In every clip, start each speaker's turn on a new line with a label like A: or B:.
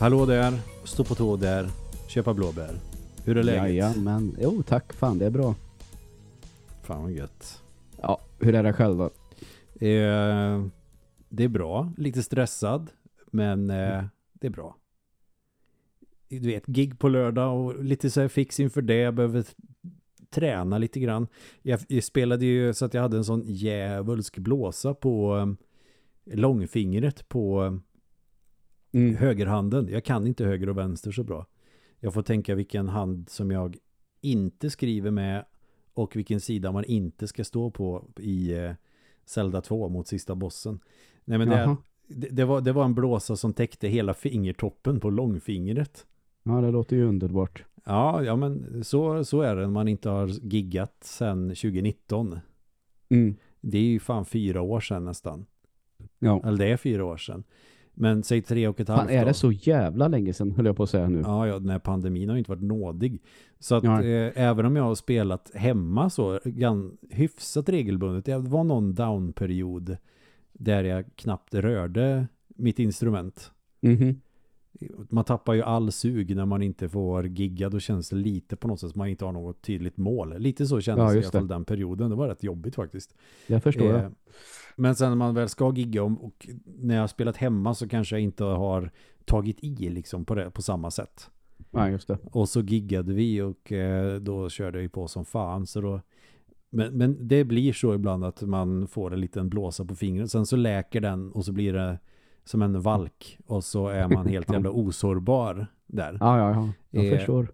A: Hallå där, stå på tå där, köpa blåbär. Hur är läget?
B: Ja, men jo tack fan det är bra.
A: Fan vad gött.
B: Ja, hur är det själv då?
A: Eh, det är bra, lite stressad, men eh, det är bra. Du vet, gig på lördag och lite så här fix inför det. Jag behöver träna lite grann. Jag, jag spelade ju så att jag hade en sån djävulsk blåsa på eh, långfingret på eh,
B: Mm.
A: högerhanden. Jag kan inte höger och vänster så bra. Jag får tänka vilken hand som jag inte skriver med och vilken sida man inte ska stå på i eh, Zelda 2 mot sista bossen. Nej men det, det, det, var, det var en blåsa som täckte hela fingertoppen på långfingret.
B: Ja, det låter ju underbart.
A: Ja, ja men så, så är det när man inte har giggat sedan 2019.
B: Mm.
A: Det är ju fan fyra år sedan nästan.
B: Ja.
A: Eller det är fyra år sedan. Men säg tre och ett halvt
B: Fan, är det så jävla länge sedan höll jag på att säga nu.
A: Ja, ja, den här pandemin har ju inte varit nådig. Så att
B: Ja.
A: eh, även om jag har spelat hemma så gan, hyfsat regelbundet. Det var någon downperiod där jag knappt rörde mitt instrument.
B: Mhm.
A: Man tappar ju all sug när man inte får gigga. Då känns det lite på något sätt som man inte har något tydligt mål. Lite så kändes
B: Ja,
A: det i alla fall den perioden. Det var rätt jobbigt faktiskt.
B: Jag förstår
A: Eh. Men sen när man väl ska gigga och, och när jag har spelat hemma så kanske jag inte har tagit i liksom på, det, på samma sätt.
B: Ja, just det.
A: Och så giggade vi och eh, då körde jag ju på som fan. Så då, men, men det blir så ibland att man får en liten blåsa på fingret. Sen så läker den och så blir det som en valk. Och så är man helt jävla osårbar där.
B: Ja, ja, ja. Jag
A: Eh,
B: förstår.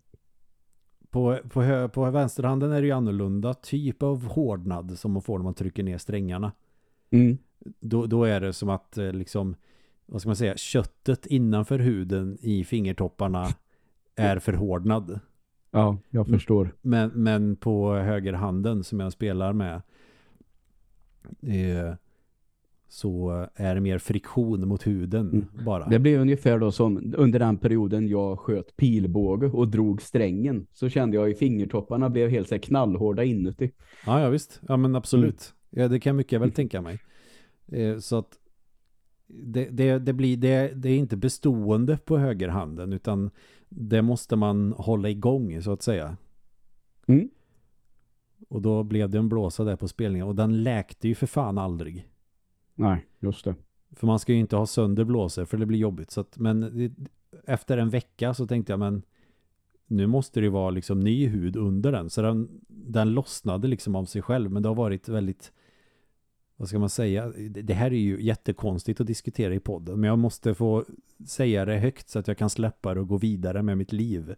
A: På, på, på vänsterhanden är det ju annorlunda typ av hårdnad som man får när man trycker ner strängarna.
B: Mm.
A: Då, då är det som att eh, liksom, vad ska man säga, köttet innanför huden i fingertopparna är förhårdnad.
B: Ja, jag
A: Mm.
B: förstår.
A: Men, men på högerhanden som jag spelar med eh, så är det mer friktion mot huden
B: Mm.
A: bara.
B: Det blir ungefär då som under den perioden jag sköt pilbåge och drog strängen. Så kände jag i fingertopparna blev helt så här knallhårda inuti.
A: Ja, ja visst. Ja, men absolut.
B: Mm.
A: Ja, det kan jag mycket väl tänka mig. Eh, så att det, det, det, blir, det, det är inte bestående på högerhanden utan det måste man hålla igång så att säga.
B: Mm.
A: Och då blev det en blåsa där på spelningen och den läkte ju för fan aldrig.
B: Nej, just det.
A: För man ska ju inte ha sönder blåsor för det blir jobbigt. Så att, men det, efter en vecka så tänkte jag men nu måste det vara liksom ny hud under den. Så den, den lossnade liksom av sig själv. Men det har varit väldigt vad ska man säga? Det det här är ju jättekonstigt att diskutera i podden. Men jag måste få säga det högt så att jag kan släppa det och gå vidare med mitt liv.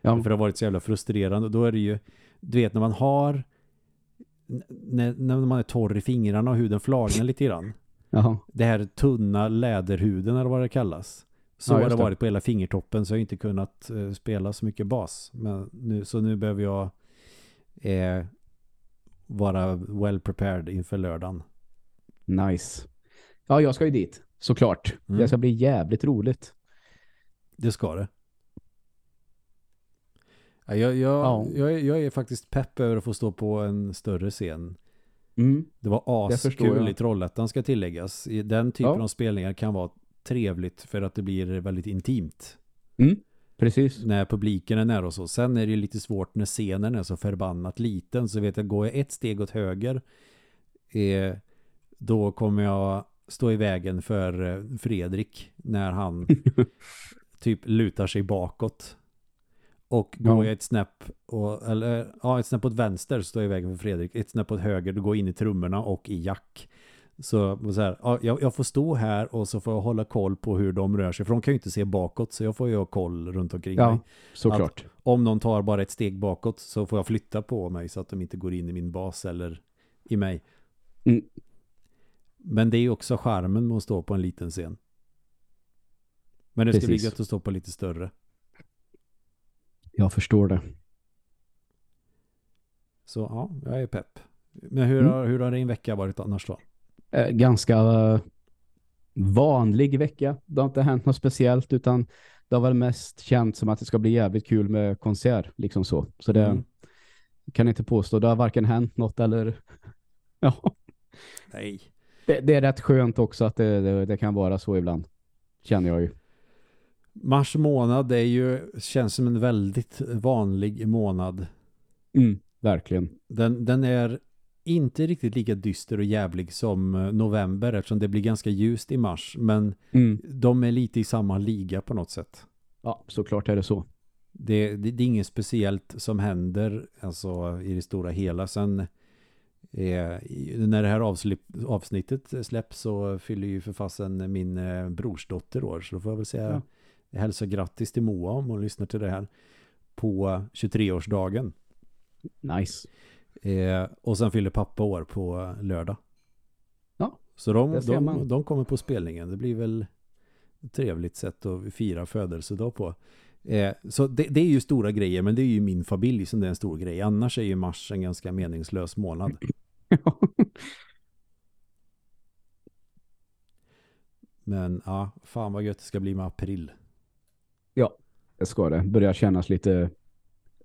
B: Ja,
A: För det har varit så jävla frustrerande. Då är det ju, du vet när man har när, när man är torr i fingrarna och huden flagnar lite grann
B: Jaha.
A: det här tunna läderhuden eller vad det kallas. Så
B: Ja,
A: har det. varit på hela fingertoppen så jag har inte kunnat eh, spela så mycket bas. Men nu, så nu behöver jag eh, vara well prepared inför lördagen.
B: Nice. Ja, jag ska ju dit. Såklart.
A: Mm.
B: Det ska bli jävligt roligt.
A: Det ska det. Ja, Jag, jag,
B: Ja.
A: jag, är- jag är faktiskt pepp över att få stå på en större scen.
B: Mm.
A: Det var askul i Trollhättan ska tilläggas. Den typen
B: Ja.
A: av spelningar kan vara trevligt för att det blir väldigt intimt.
B: Mm. Precis.
A: när publiken är nära och så. Sen är det lite svårt när scenen är så förbannat liten. Så vet jag, går jag ett steg åt höger eh, då kommer jag stå i vägen för eh, Fredrik när han typ lutar sig bakåt. Och går
B: Ja.
A: jag ett snäpp och, eller, ja, ett snäpp åt vänster så står jag i vägen för Fredrik. Ett snäpp åt höger, då går jag in i trummorna och i jack. Så, så här, ja, jag, jag får stå här och så får jag hålla koll på hur de rör sig. För de kan ju inte se bakåt så jag får ju ha koll runt omkring mig
B: Ja, såklart.
A: om någon tar bara ett steg bakåt så får jag flytta på mig så att de inte går in i min bas eller i mig.
B: Mm.
A: Men det är ju också charmen med att stå på en liten scen. Men det ska bli
B: Precis.
A: gött att stå på lite större.
B: Jag förstår det.
A: Så ja, jag är pepp. Men hur,
B: Mm.
A: har, hur har din vecka varit annars då?
B: Eh, ganska eh, vanlig vecka. Det har inte hänt något speciellt utan det har väl mest känt som att det ska bli jävligt kul med konsert. Liksom så. Så det
A: Mm.
B: kan inte påstå. Det har varken hänt något eller... ja,
A: Nej.
B: det, det är rätt skönt också att det, det, det kan vara så ibland. Känner jag ju.
A: Mars månad är ju, känns som en väldigt vanlig månad.
B: Mm, verkligen.
A: Den, den är inte riktigt lika dyster och jävlig som eh, november eftersom det blir ganska ljust i mars. Men
B: Mm.
A: de är lite i samma liga på något sätt.
B: Ja, såklart är det så.
A: Det, det, det är inget speciellt som händer alltså, i det stora hela. Sen eh, när det här avslipp, avsnittet släpps så fyller ju förfassen min eh, brorsdotter år. Så då får jag väl säga hälsa grattis till Moa om hon lyssnar till det här på 23-årsdagen.
B: Nice.
A: Eh, och sen fyller pappa år på lördag.
B: Ja,
A: Så de, de, de kommer på spelningen. Det blir väl ett trevligt sätt att fira födelsedag på. Eh, så det, det är ju stora grejer, men det är ju min familj som det är en stor grej. Annars är ju mars en ganska meningslös månad. Men ja, fan vad gött det ska bli med april.
B: Det ska det. Börjar kännas lite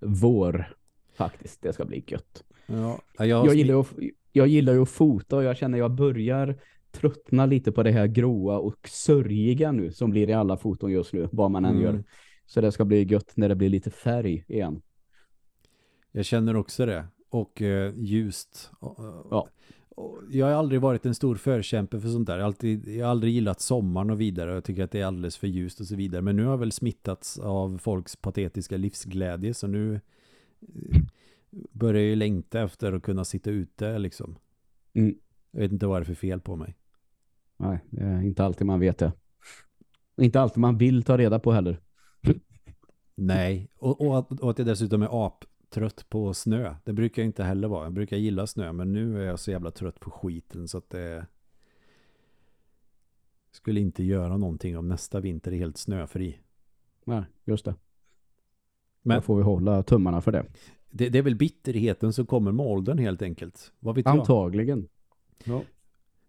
B: vår faktiskt. Det ska bli gött.
A: Ja, jag,
B: Jag gillar, att, jag gillar ju att fota och jag känner jag börjar tröttna lite på det här gråa och sörjiga nu som blir i alla foton just nu, vad man än
A: Mm.
B: gör. Så det ska bli gött när det blir lite färg igen.
A: Jag känner också det. Och eh, ljust.
B: Ja.
A: Jag har aldrig varit en stor förkämpe för sånt där. Jag har, alltid, jag har aldrig gillat sommaren och vidare. Jag tycker att det är alldeles för ljust och så vidare. Men nu har jag väl smittats av folks patetiska livsglädje. Så nu eh, börjar jag ju längta efter att kunna sitta ute liksom.
B: Mm.
A: Jag vet inte vad det är för fel på mig.
B: Nej, det är inte alltid man vet det. Inte alltid man vill ta reda på heller.
A: Nej, och, och, att, och att jag dessutom är aptrött på snö. Det brukar jag inte heller vara. Jag brukar gilla snö, men nu är jag så jävla trött på skiten så att det skulle inte göra någonting om nästa vinter är helt snöfri.
B: Nej, just det.
A: Men-
B: Men får vi hålla tummarna för det.
A: Det, det är väl bitterheten som kommer med åldern helt enkelt. Vad vet jag?
B: Antagligen. Ja.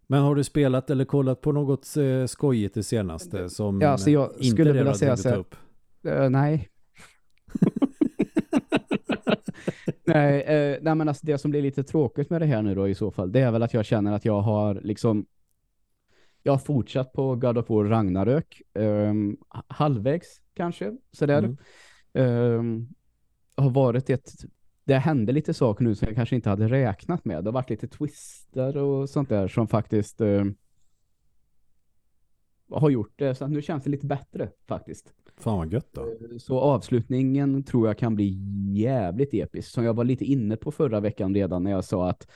A: Men har du spelat eller kollat på något eh, skojigt det senaste som
B: Ja, alltså jag
A: inte
B: skulle vilja säga så
A: upp?
B: Eh, nej. Nej, eh, nej, men alltså det som blir lite tråkigt med det här nu då i så fall, det är väl att jag känner att jag har liksom jag har fortsatt på God of War Ragnarök ehm, halvvägs kanske, sådär.
A: Mm.
B: Ehm, har varit ett det hände lite saker nu som jag kanske inte hade räknat med. Det har varit lite twister och sånt där som faktiskt ehm, har gjort det. Så att nu känns det lite bättre faktiskt.
A: Fan vad gött då.
B: Så avslutningen tror jag kan bli jävligt episk. Som jag var lite inne på förra veckan redan när jag sa att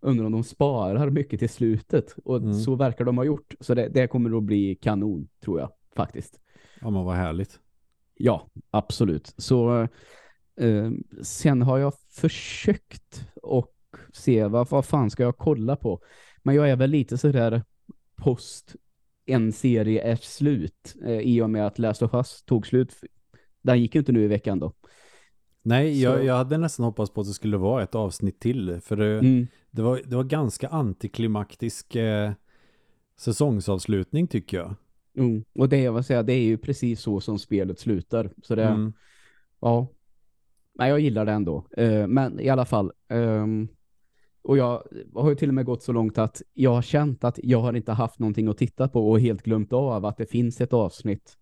B: undrar om de sparar mycket till slutet. Och
A: Mm.
B: så verkar de ha gjort. Så det, det kommer att bli kanon tror jag faktiskt.
A: Ja men vad härligt.
B: Ja, absolut. Så eh, sen har jag försökt och se vad, vad fan ska jag kolla på. Men jag är väl lite sådär post en serie är slut eh, i och med att Last of Us tog slut. Den gick ju inte nu i veckan då.
A: Nej, jag, jag hade nästan hoppats på att det skulle vara ett avsnitt till. För det,
B: Mm.
A: det, var, det var ganska antiklimaktisk eh, säsongsavslutning tycker jag.
B: Mm. Och det jag vill säga, det är ju precis så som spelet slutar. Så det,
A: Mm.
B: ja. Nej, jag gillar det ändå. Eh, men i alla fall. ehm, och jag har ju till och med gått så långt att jag har känt att jag har inte haft någonting att titta på och helt glömt av att det finns ett avsnitt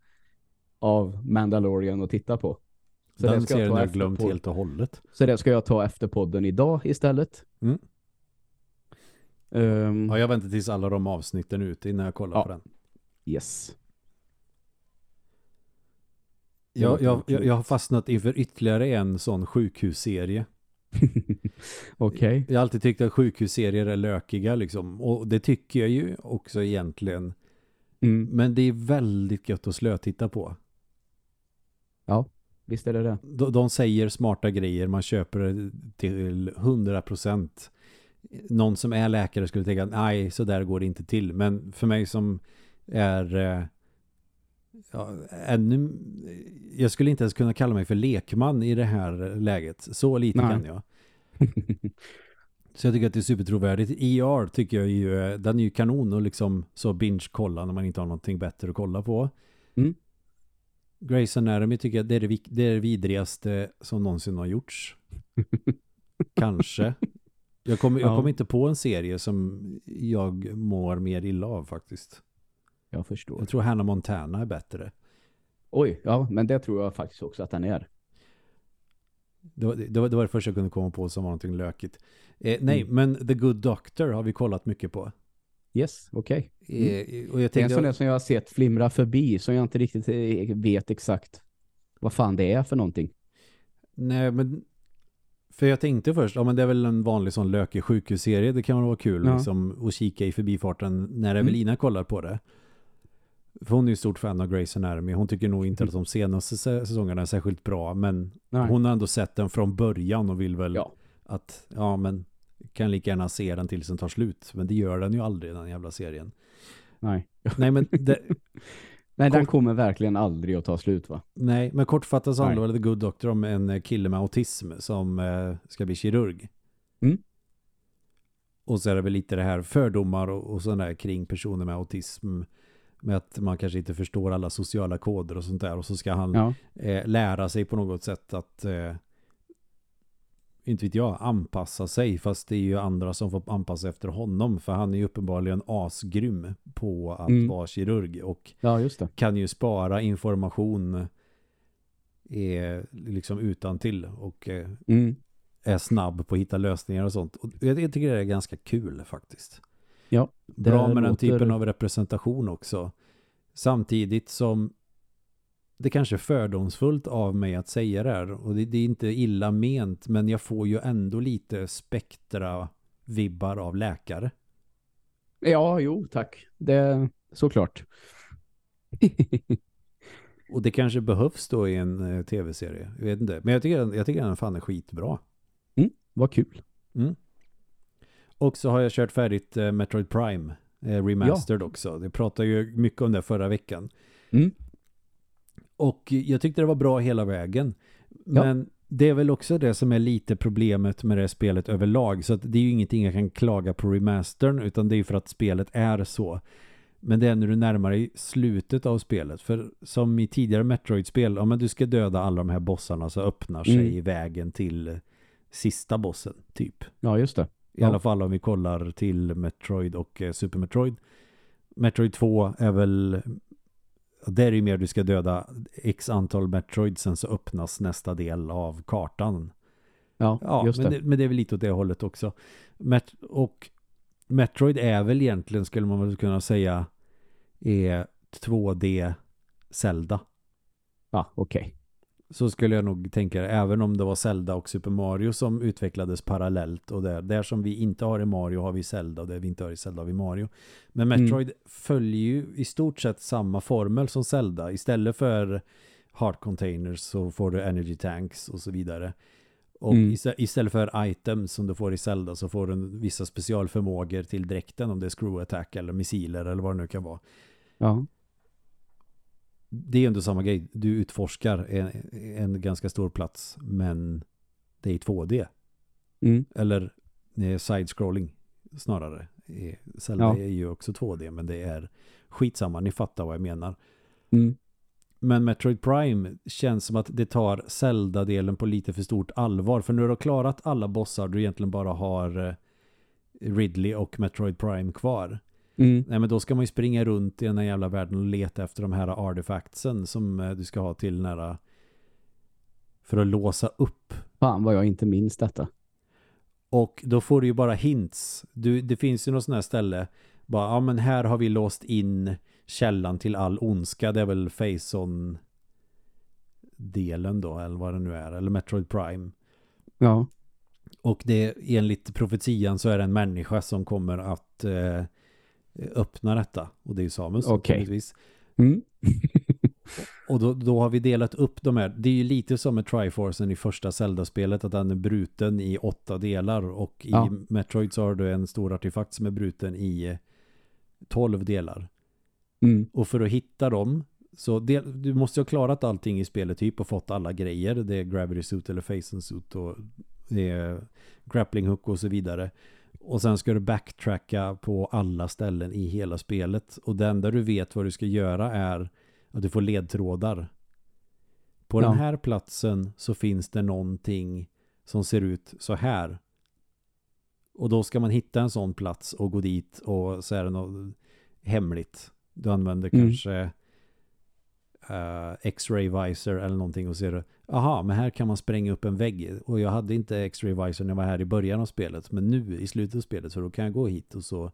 B: av Mandalorian att titta på. Så
A: Den
B: det ska
A: serien har jag
B: efter
A: glömt helt och hållet.
B: Så det ska jag ta efter podden idag istället.
A: Mm.
B: Ehm,
A: Ja, jag väntar tills alla de avsnitten är ute innan jag kollar
B: Ja.
A: på den.
B: Yes.
A: Jag, jag, jag, jag har fastnat inför ytterligare en sån sjukhusserie.
B: Okej.
A: Jag har alltid tyckt att sjukhusserier är lökiga liksom. Och det tycker jag ju också egentligen.
B: Mm.
A: Men det är väldigt gött att slötitta på.
B: Visst är det det.
A: De, de säger smarta grejer, man köper det till 100%. Någon som är läkare skulle tänka, nej så där går det inte till. Men för mig som är eh, ja, ännu, jag skulle inte ens kunna kalla mig för lekman i det här läget. Så lite
B: Nej.
A: kan jag. Så jag tycker att det är supertrovärdigt. ER tycker jag ju, den är ju kanon och liksom så binge-kolla när man inte har någonting bättre att kolla på.
B: Mm.
A: Grey's Anatomy tycker jag det är det, det är det vidrigaste som någonsin har gjorts. Kanske. Jag kommer
B: Ja.
A: kommer inte på en serie som jag mår mer illa av faktiskt.
B: Jag förstår.
A: Jag tror Hannah Montana är bättre.
B: Oj, ja, men det tror jag faktiskt också att den är.
A: Det var det, var, det, var det första jag kunde komma på som var någonting lökigt. Eh, nej,
B: Mm.
A: men The Good Doctor har vi kollat mycket på.
B: Yes, okej. Mm.
A: Eh,
B: Det är en sån där som jag har sett flimra förbi som jag inte riktigt eh, vet exakt vad fan det är för någonting.
A: nej men för jag tänkte först, ja men det är väl en vanlig sån lökig sjukhusserie, det kan vara kul
B: Ja.
A: liksom, att kika i förbifarten när
B: Mm.
A: Evelina kollar på det. För hon är ju stort fan av Grey's Anatomy, hon tycker nog inte att de senaste sä- säsongerna är särskilt bra, men
B: Nej.
A: hon har ändå sett den från början och vill väl
B: Ja.
A: att, ja men kan lika gärna se den tills den tar slut, men det gör den ju aldrig den jävla serien.
B: Nej.
A: Nej men det,
B: Nej, den kommer verkligen aldrig att ta slut va?
A: Nej, men kortfattat så handlar det The Good Doctor om en eh, kille med autism som eh, ska bli kirurg.
B: Mm.
A: Och så är det väl lite det här fördomar och, och sånt där kring personer med autism. Med att man kanske inte förstår alla sociala koder och sånt där. Och så ska han
B: Ja.
A: eh, lära sig på något sätt att, eh, inte vet jag, anpassa sig. Fast det är ju andra som får anpassa efter honom. För han är ju uppenbarligen asgrym på att
B: Mm.
A: vara kirurg. Och
B: ja,
A: kan ju spara information eh, liksom utan till och eh,
B: Mm.
A: är snabb på att hitta lösningar och sånt. Och jag, jag tycker det är ganska kul faktiskt.
B: Ja,
A: Bra med den typen av representation också. Samtidigt som det kanske är fördomsfullt av mig att säga det här och det, det är inte illa ment men jag får ju ändå lite spektra vibbar av läkare.
B: Ja, jo, tack. Det såklart.
A: Och det kanske behövs då i en eh, tv-serie. Jag vet inte. Men jag tycker, jag tycker den fan är skitbra.
B: Vad kul.
A: Mm. Och så har jag kört färdigt eh, Metroid Prime eh, Remastered också. Det pratade ju mycket om det förra veckan.
B: Mm.
A: Och jag tyckte det var bra hela vägen.
B: Ja.
A: Men det är väl också det som är lite problemet med det spelet överlag. Så att det är ju ingenting jag kan klaga på remastern utan det är ju för att spelet är så. Men det är när du närmar dig slutet av spelet. För som i tidigare Metroid-spel, ja men du ska döda alla de här bossarna så öppnar sig
B: Mm.
A: vägen till sista bossen, typ.
B: Ja, just det.
A: I
B: Ja.
A: alla fall om vi kollar till Metroid och eh, Super Metroid. Metroid 2 är väl där är ju mer du ska döda x antal Metroid sen så öppnas nästa del av kartan.
B: Ja,
A: Ja,
B: just
A: men
B: det.
A: det. men det är väl lite åt det hållet också. Met och Metroid är väl egentligen, skulle man väl kunna säga, är 2D Zelda.
B: Ja, okej.
A: Så skulle jag nog tänka, även om det var Zelda och Super Mario som utvecklades parallellt och där, där som vi inte har i Mario har vi Zelda och där vi inte har i Zelda har vi Mario. Men
B: Mm.
A: Metroid följer ju i stort sett samma formel som Zelda. Istället för heart containers så får du energy tanks och så vidare. Och
B: Mm.
A: istä- istället för items som du får i Zelda så får du vissa specialförmågor till dräkten om det är screw attack eller missiler eller vad det nu kan vara
B: Ja.
A: Det är ju ändå samma grej. Du utforskar en, en ganska stor plats men det är i 2D.
B: Mm.
A: Eller side-scrolling snarare. Zelda
B: Ja.
A: är ju också 2D men det är skitsamma. Ni fattar vad jag menar.
B: Mm.
A: Men Metroid Prime känns som att det tar Zelda-delen på lite för stort allvar. För du har klarat alla bossar du egentligen bara har eh, Ridley och Metroid Prime kvar.
B: Mm.
A: Nej men då ska man ju springa runt i den här jävla världen och leta efter de här artefaktsen som eh, du ska ha till nära för att låsa upp.
B: Fan vad jag inte minns detta.
A: Och då får du ju bara hints. Du, det finns ju något sånt här ställe. Bara, ja men här har vi låst in källan till all ondska. Det är väl Faison delen då, eller vad det nu är. Eller Metroid Prime.
B: Ja.
A: Och det enligt profetian så är det en människa som kommer att eh, öppna detta. Och det är ju Samus.
B: Okej.
A: naturligtvis.
B: Mm.
A: Och då, då har vi delat upp de här. Det är ju lite som med Triforcen i första Zelda-spelet att den är bruten i åtta delar och i
B: Ja.
A: Metroid så har du en stor artefakt som är bruten i eh, tolv delar.
B: Mm.
A: Och för att hitta dem så del, du måste ju ha klarat allting i spelet typ och fått alla grejer. Det är Gravity Suit eller Facen Suit och det är Grappling Hook och så vidare. Och sen ska du backtracka på alla ställen i hela spelet. Och det enda du vet vad du ska göra är att du får ledtrådar. På
B: Ja.
A: den här platsen så finns det någonting som ser ut så här. Och då ska man hitta en sån plats och gå dit och så är det något hemligt. Du använder
B: Mm.
A: kanske eh, X-ray visor eller någonting och ser aha, men här kan man spränga upp en vägg och jag hade inte X-ray visor när jag var här i början av spelet men nu i slutet av spelet så då kan jag gå hit och så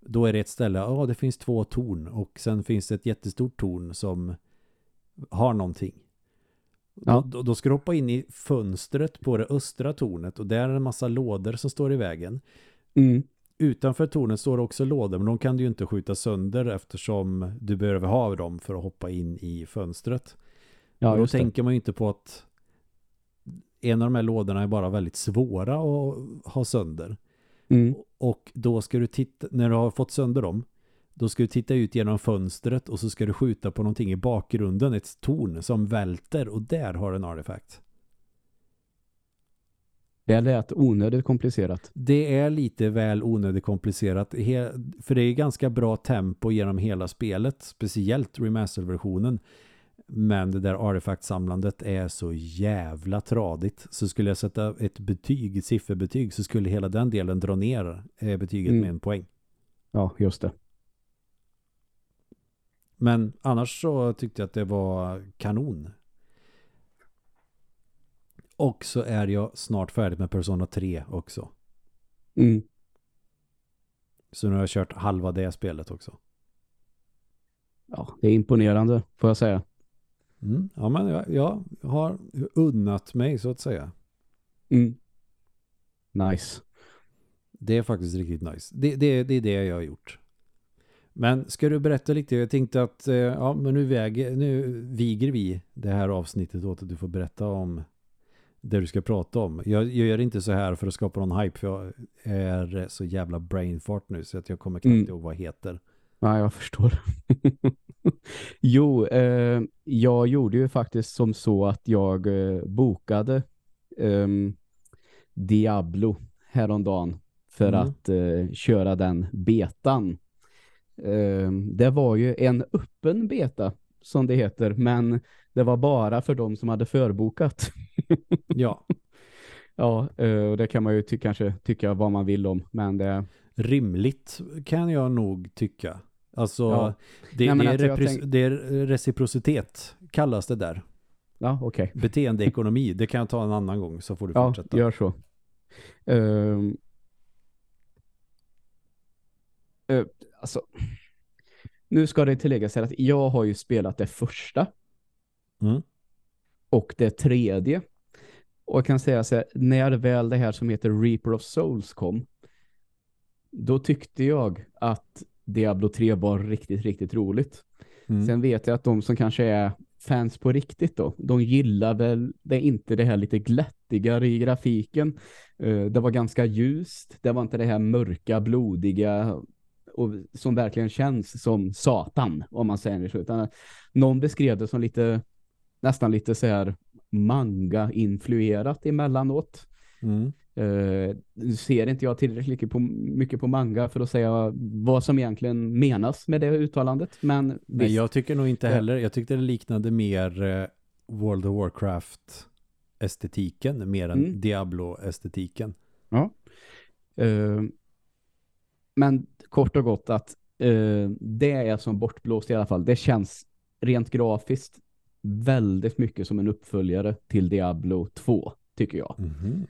A: då är det ett ställe, ja det finns två torn och sen finns det ett jättestort torn som har någonting. Ja. Då, då ska du hoppa in i fönstret på det östra tornet och där är en massa lådor som står i vägen.
B: Mm.
A: Utanför tornet står också lådor men de kan du ju inte skjuta sönder eftersom du behöver ha dem för att hoppa in i fönstret. Ja, då tänker man ju inte på att en av de här lådorna är bara väldigt svåra att ha sönder.
B: Mm.
A: Och då ska du titta, när du har fått sönder dem, då ska du titta ut genom fönstret och så ska du skjuta på någonting i bakgrunden, ett torn som välter och där har du en artefakt.
B: Det lät onödigt komplicerat.
A: Det är lite väl onödigt komplicerat. För det är ganska bra tempo genom hela spelet. Speciellt remaster-versionen. Men det där artefaktsamlandet är så jävla tradigt. Så skulle jag sätta ett betyg, ett sifferbetyg, så skulle hela den delen dra ner eh, betyget mm. med en poäng.
B: Ja, just det.
A: Men annars så tyckte jag att det var kanon. Och så är jag snart färdig med Persona 3 också.
B: Mm.
A: Så nu har jag kört halva det spelet också.
B: Ja, det är imponerande får jag säga.
A: Mm. Ja, men jag, jag, har unnat mig så att säga.
B: Mm. Nice.
A: Det är faktiskt riktigt nice. Det, det, det är det jag har gjort. Men ska du berätta lite? Jag tänkte att eh, ja, men nu, väger, nu viger vi det här avsnittet åt att du får berätta om det du ska prata om. Jag, jag gör inte så här för att skapa någon hype för jag är så jävla brainfart nu så att jag kommer knappt mm. ihåg vad heter.
B: Ja, jag förstår. jo, eh, jag gjorde ju faktiskt som så att jag eh, bokade eh, Diablo häromdagen för mm. att eh, köra den betan. Ehm, det var ju en öppen beta som det heter, men det var bara för de som hade förbokat.
A: ja.
B: Ja, eh, och det kan man ju ty kanske tycka vad man vill om, men det...
A: Rimligt kan jag nog tycka. Alltså, ja. det, Nej, det, är tänk... det, är reciprocitet kallas det där.
B: Ja, okej.
A: Okay. Beteendeekonomi, det kan jag ta en annan gång så får du fortsätta.
B: Ja, gör så. Uh, uh, alltså, nu ska det tilläggas att jag har ju spelat det första.
A: Mm.
B: Och det tredje. Och jag kan säga så här, när väl det här som heter Reaper of Souls kom, då tyckte jag att Diablo 3 var riktigt, riktigt roligt. Mm. Sen vet jag att de som kanske är fans på riktigt då, de gillar väl det inte det här lite glättigare i grafiken. Uh, det var ganska ljust, det var inte det här mörka, blodiga och som verkligen känns som satan, om man säger det så. Utan någon beskrev det som lite, nästan lite så här manga-influerat emellanåt.
A: Mm.
B: Uh, ser inte jag tillräckligt mycket på, mycket på manga för att säga vad som egentligen menas med det uttalandet. Men
A: Nej, jag tycker nog inte heller. Jag tyckte det liknade mer uh, World of Warcraft estetiken mer än mm. Diablo-estetiken.
B: Ja. Uh, men kort och gott att det är som bortblåst i alla fall. Det känns rent grafiskt väldigt mycket som en uppföljare till Diablo 2, tycker jag.
A: Mm -hmm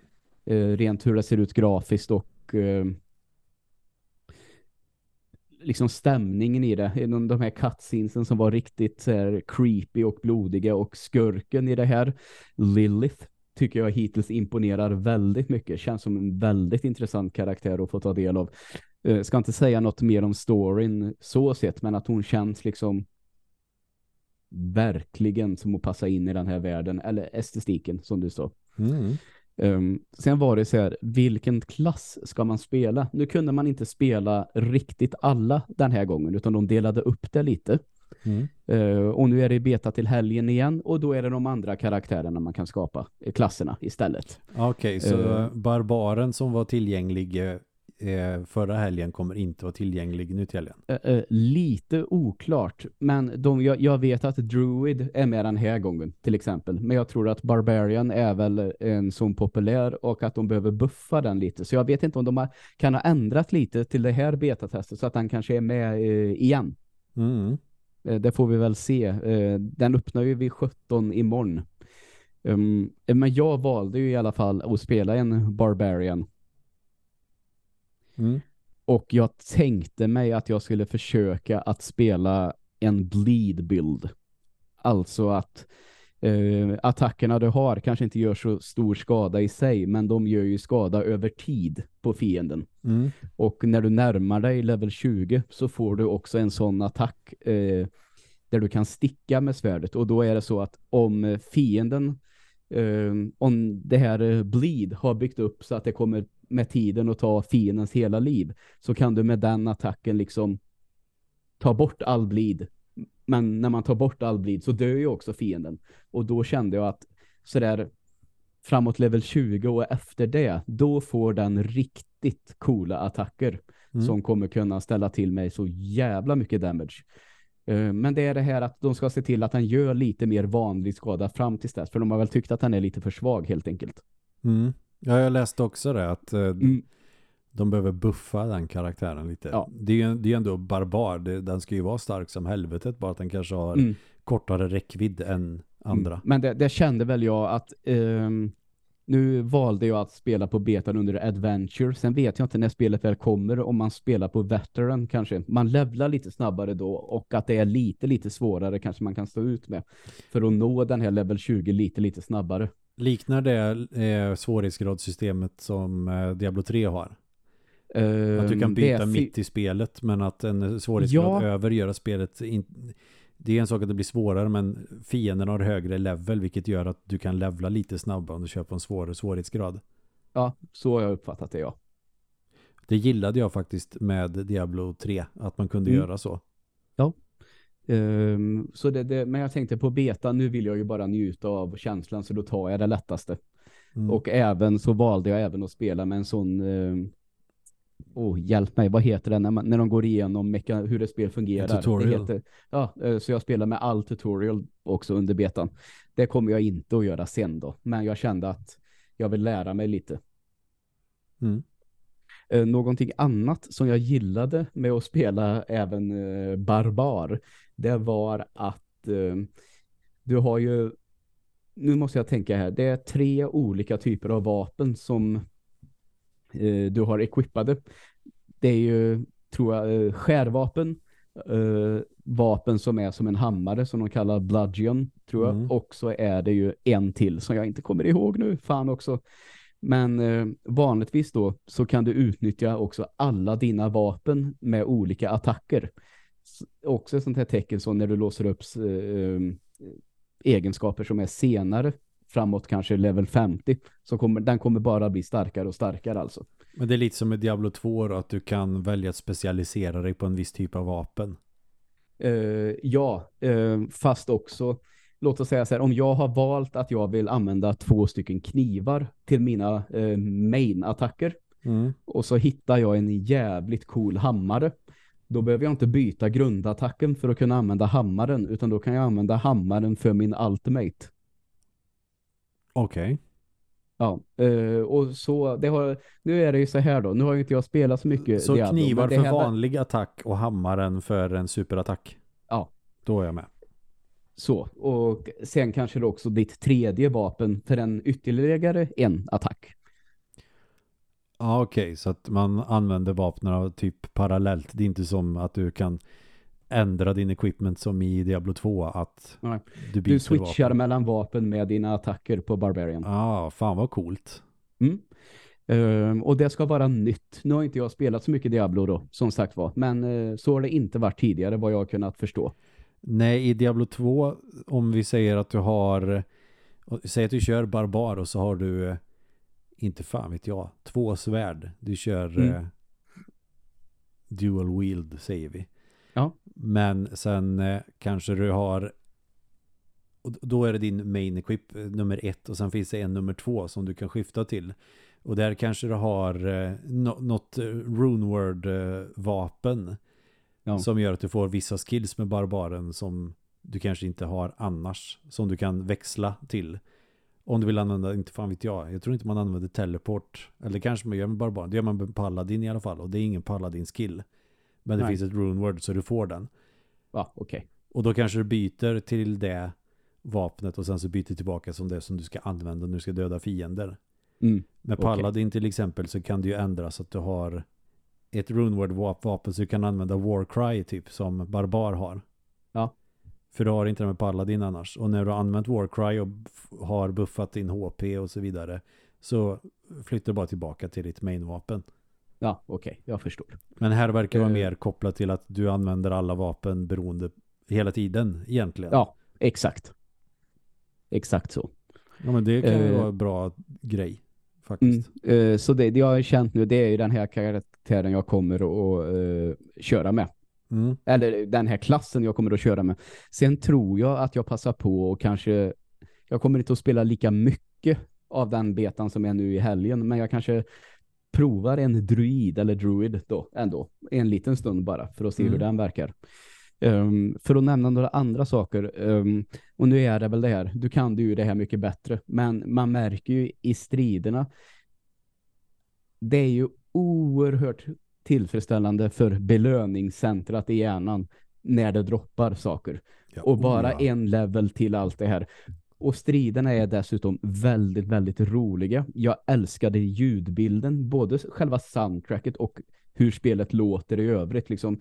B: eh, rent hur det ser ut grafiskt och eh, liksom stämningen i det. De här cutscenesen som var riktigt här, creepy och blodiga och skurken i det här, Lilith, tycker jag hittills imponerar väldigt mycket. Känns som en väldigt intressant karaktär att få ta del av. Uh, ska inte säga något mer om storyn så sett, men att hon känns liksom verkligen som att passa in i den här världen, eller estetiken som du sa.
A: Mm.
B: Um, sen var det så här, vilken klass ska man spela? Nu kunde man inte spela riktigt alla den här gången, utan de delade upp det lite.
A: Mm.
B: Uh, och nu är det beta till helgen igen, och då är det de andra karaktärerna man kan skapa, klasserna istället.
A: Okej, okay, så uh, barbaren som var tillgänglig eh, förra helgen kommer inte vara tillgänglig nu till helgen.
B: Uh, uh, lite oklart, men de, jag, jag, vet att Druid är med den här gången till exempel. Men jag tror att Barbarian är väl en sån populär och att de behöver buffa den lite. Så jag vet inte om de har, kan ha ändrat lite till det här betatestet så att den kanske är med uh, igen.
A: Mm.
B: Eh, det får vi väl se. Eh, den öppnar ju vid 17 imorgon. Um, men jag valde ju i alla fall att spela en Barbarian.
A: Mm.
B: Och jag tänkte mig att jag skulle försöka att spela en bleed build. Alltså att eh, attackerna du har kanske inte gör så stor skada i sig men de gör ju skada över tid på fienden.
A: Mm.
B: Och när du närmar dig level 20 så får du också en sån attack eh, där du kan sticka med svärdet. Och då är det så att om fienden eh, om det här eh, bleed har byggt upp så att det kommer med tiden att ta fiendens hela liv så kan du med den attacken liksom ta bort all bleed. Men när man tar bort all bleed så dör ju också fienden. Och då kände jag att sådär framåt level 20 och efter det, då får den riktigt coola attacker
A: Mm.
B: som kommer kunna ställa till mig så jävla mycket damage. Eh, Men det är det här att de ska se till att den gör lite mer vanlig skada fram till dess. För de har väl tyckt att den är lite för svag helt enkelt.
A: Mm. Ja, jag läste också det att eh,
B: Mm.
A: de behöver buffa den karaktären lite.
B: Ja.
A: Det är ju det är ändå barbar. Det, den ska ju vara stark som helvetet, bara att den kanske har
B: Mm.
A: kortare räckvidd än andra.
B: Mm. Men det, det kände väl jag att ehm, nu valde jag att spela på betan under Adventure. Sen vet jag inte när spelet väl kommer om man spelar på Veteran kanske. Man levlar lite snabbare då och att det är lite lite svårare kanske man kan stå ut med. För att nå den här level 20 lite lite snabbare.
A: Liknar det eh, svårighetsgradssystemet som eh, Diablo 3 har? Att du kan
B: Ehm,
A: byta mitt i spelet men att en svårighetsgrad
B: Ja.
A: över gör att spelet in... det är en sak att det blir svårare men fienden har högre level vilket gör att du kan levla lite snabbare om du på en svårare svårighetsgrad.
B: Ja, så har jag uppfattat det ja.
A: Det gillade jag faktiskt med Diablo 3 att man kunde
B: Mm.
A: göra så.
B: Ehm, så det, det, men jag tänkte på beta, nu vill jag ju bara njuta av känslan så då tar jag det lättaste.
A: Mm.
B: Och även så valde jag även att spela med en sån Åh, oh, hjälp mig, vad heter det när, man, när de går igenom hur ett spel fungerar?
A: tutorial.
B: Det heter, ja, eh, så jag spelar med all tutorial också under betan. Det kommer jag inte att göra sen då, men jag kände att jag vill lära mig lite.
A: Mm.
B: Eh, någonting annat som jag gillade med att spela även eh, Barbar, det var att eh, du har ju, nu måste jag tänka här, det är tre olika typer av vapen som eh, du har equippade. Det är ju, tror jag, eh, skärvapen, eh, vapen som är som en hammare som de kallar bludgeon, tror jag.
A: Mm.
B: Och så är det ju en till som jag inte kommer ihåg nu, fan också. Men eh, vanligtvis då så kan du utnyttja också alla dina vapen med olika attacker. Också ett sånt här tecken så när du låser upp eh, egenskaper som är senare framåt kanske level 50 så kommer den kommer bara bli starkare och starkare alltså.
A: Men det är lite som med Diablo 2 då, att du kan välja att specialisera dig på en viss typ av vapen.
B: Eh, ja, eh, fast också låt oss säga så här, om jag har valt att jag vill använda två stycken knivar till mina eh, main-attacker
A: Mm.
B: och så hittar jag en jävligt cool hammare. Då behöver jag inte byta grundattacken för att kunna använda hammaren utan då kan jag använda hammaren för min ultimate.
A: Okej.
B: Ja, eh, och så det har, nu är det ju så här då, nu har ju inte jag spelat så mycket
A: Så
B: Diablo,
A: knivar för
B: här-
A: vanlig attack och hammaren för en superattack.
B: Ja.
A: Då är jag med.
B: Så, och sen kanske också ditt tredje vapen för en ytterligare en attack.
A: Ja, okej. Så att man använder vapnen typ parallellt. Det är inte som att du kan ändra din equipment som i Diablo 2 att
B: Nej.
A: du byter
B: Du switchar
A: vapen.
B: mellan vapen med dina attacker på Barbarian.
A: Ja, ah, fan vad coolt.
B: Mm. Ehm, och det ska vara nytt. Nu har inte jag spelat så mycket Diablo då, som sagt var. Men eh, så har det inte varit tidigare vad jag har kunnat förstå.
A: Nej, i Diablo 2 om vi säger att du har säg att du kör barbar och så har du eh, inte fan vet jag, två svärd. Du kör
B: Mm.
A: eh, dual wield säger vi.
B: Ja.
A: Men sen eh, kanske du har och då är det din main equip eh, nummer ett och sen finns det en nummer två som du kan skifta till. Och där kanske du har eh, nå- något eh, runeword eh, vapen
B: Ja.
A: som gör att du får vissa skills med barbaren som du kanske inte har annars som du kan växla till. Om du vill använda, inte fan vet jag, jag tror inte man använder teleport. Eller kanske man gör med barbaren. Det gör man med paladin i alla fall. Och det är ingen paladin skill. Men det
B: Nej.
A: finns ett runeword så du får den.
B: Ja, okej.
A: Och då kanske du byter till det vapnet och sen så byter tillbaka som det som du ska använda när du ska döda fiender.
B: Mm.
A: Med. Paladin till exempel så kan du ju ändra så att du har ett runeward vap- vapen så du kan använda Warcry typ som Barbar har.
B: Ja.
A: För du har inte det med Paladin annars. Och när du har använt Warcry och har buffat din HP och så vidare så flyttar du bara tillbaka till ditt main-vapen.
B: Ja, okej. Jag förstår.
A: Men här verkar det vara
B: Eh.
A: mer kopplat till att du använder alla vapen beroende hela tiden egentligen.
B: Ja, exakt. Exakt så.
A: Ja, men det kan ju
B: Eh.
A: vara en bra grej
B: Mm.
A: faktiskt.
B: Eh, så det, det jag har känt nu det är ju den här karaktären jag kommer att eh, köra med.
A: Mm.
B: Eller den här klassen jag kommer att köra med. Sen tror jag att jag passar på och kanske jag kommer inte att spela lika mycket av den betan som är nu i helgen. Men jag kanske provar en druid eller druid då ändå. En liten stund bara för att se
A: Mm.
B: hur den verkar. Ehm, för att nämna några andra saker. ehm, och nu är det väl det här. Du kan ju det här mycket bättre. Men man märker ju i striderna. Det är ju oerhört tillfredsställande för belöningscentrat i hjärnan när det droppar saker.
A: Ja,
B: Och bara
A: oh ja.
B: en level till allt det här. Och striderna är dessutom väldigt, väldigt roliga. Jag älskade ljudbilden, både själva soundtracket och hur spelet låter i övrigt. Liksom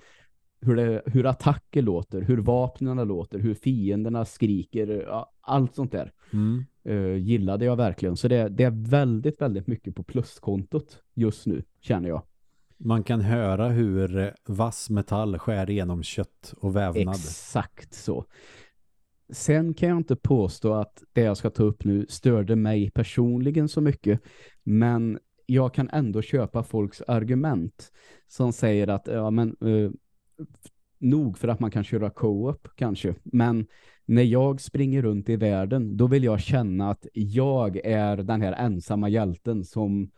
B: hur, det, hur attacker låter, hur vapnen låter, hur fienderna skriker, allt sånt där
A: Mm.
B: eh, gillade jag verkligen. Så det, det är väldigt, väldigt mycket på pluskontot just nu, känner jag.
A: Man kan höra hur eh, vass metall skär igenom kött och vävnad.
B: Exakt så. Sen kan jag inte påstå att det jag ska ta upp nu störde mig personligen så mycket. Men jag kan ändå köpa folks argument som säger att ja men eh, nog för att man kan köra co-op kanske. Men när jag springer runt i världen då vill jag känna att jag är den här ensamma hjälten som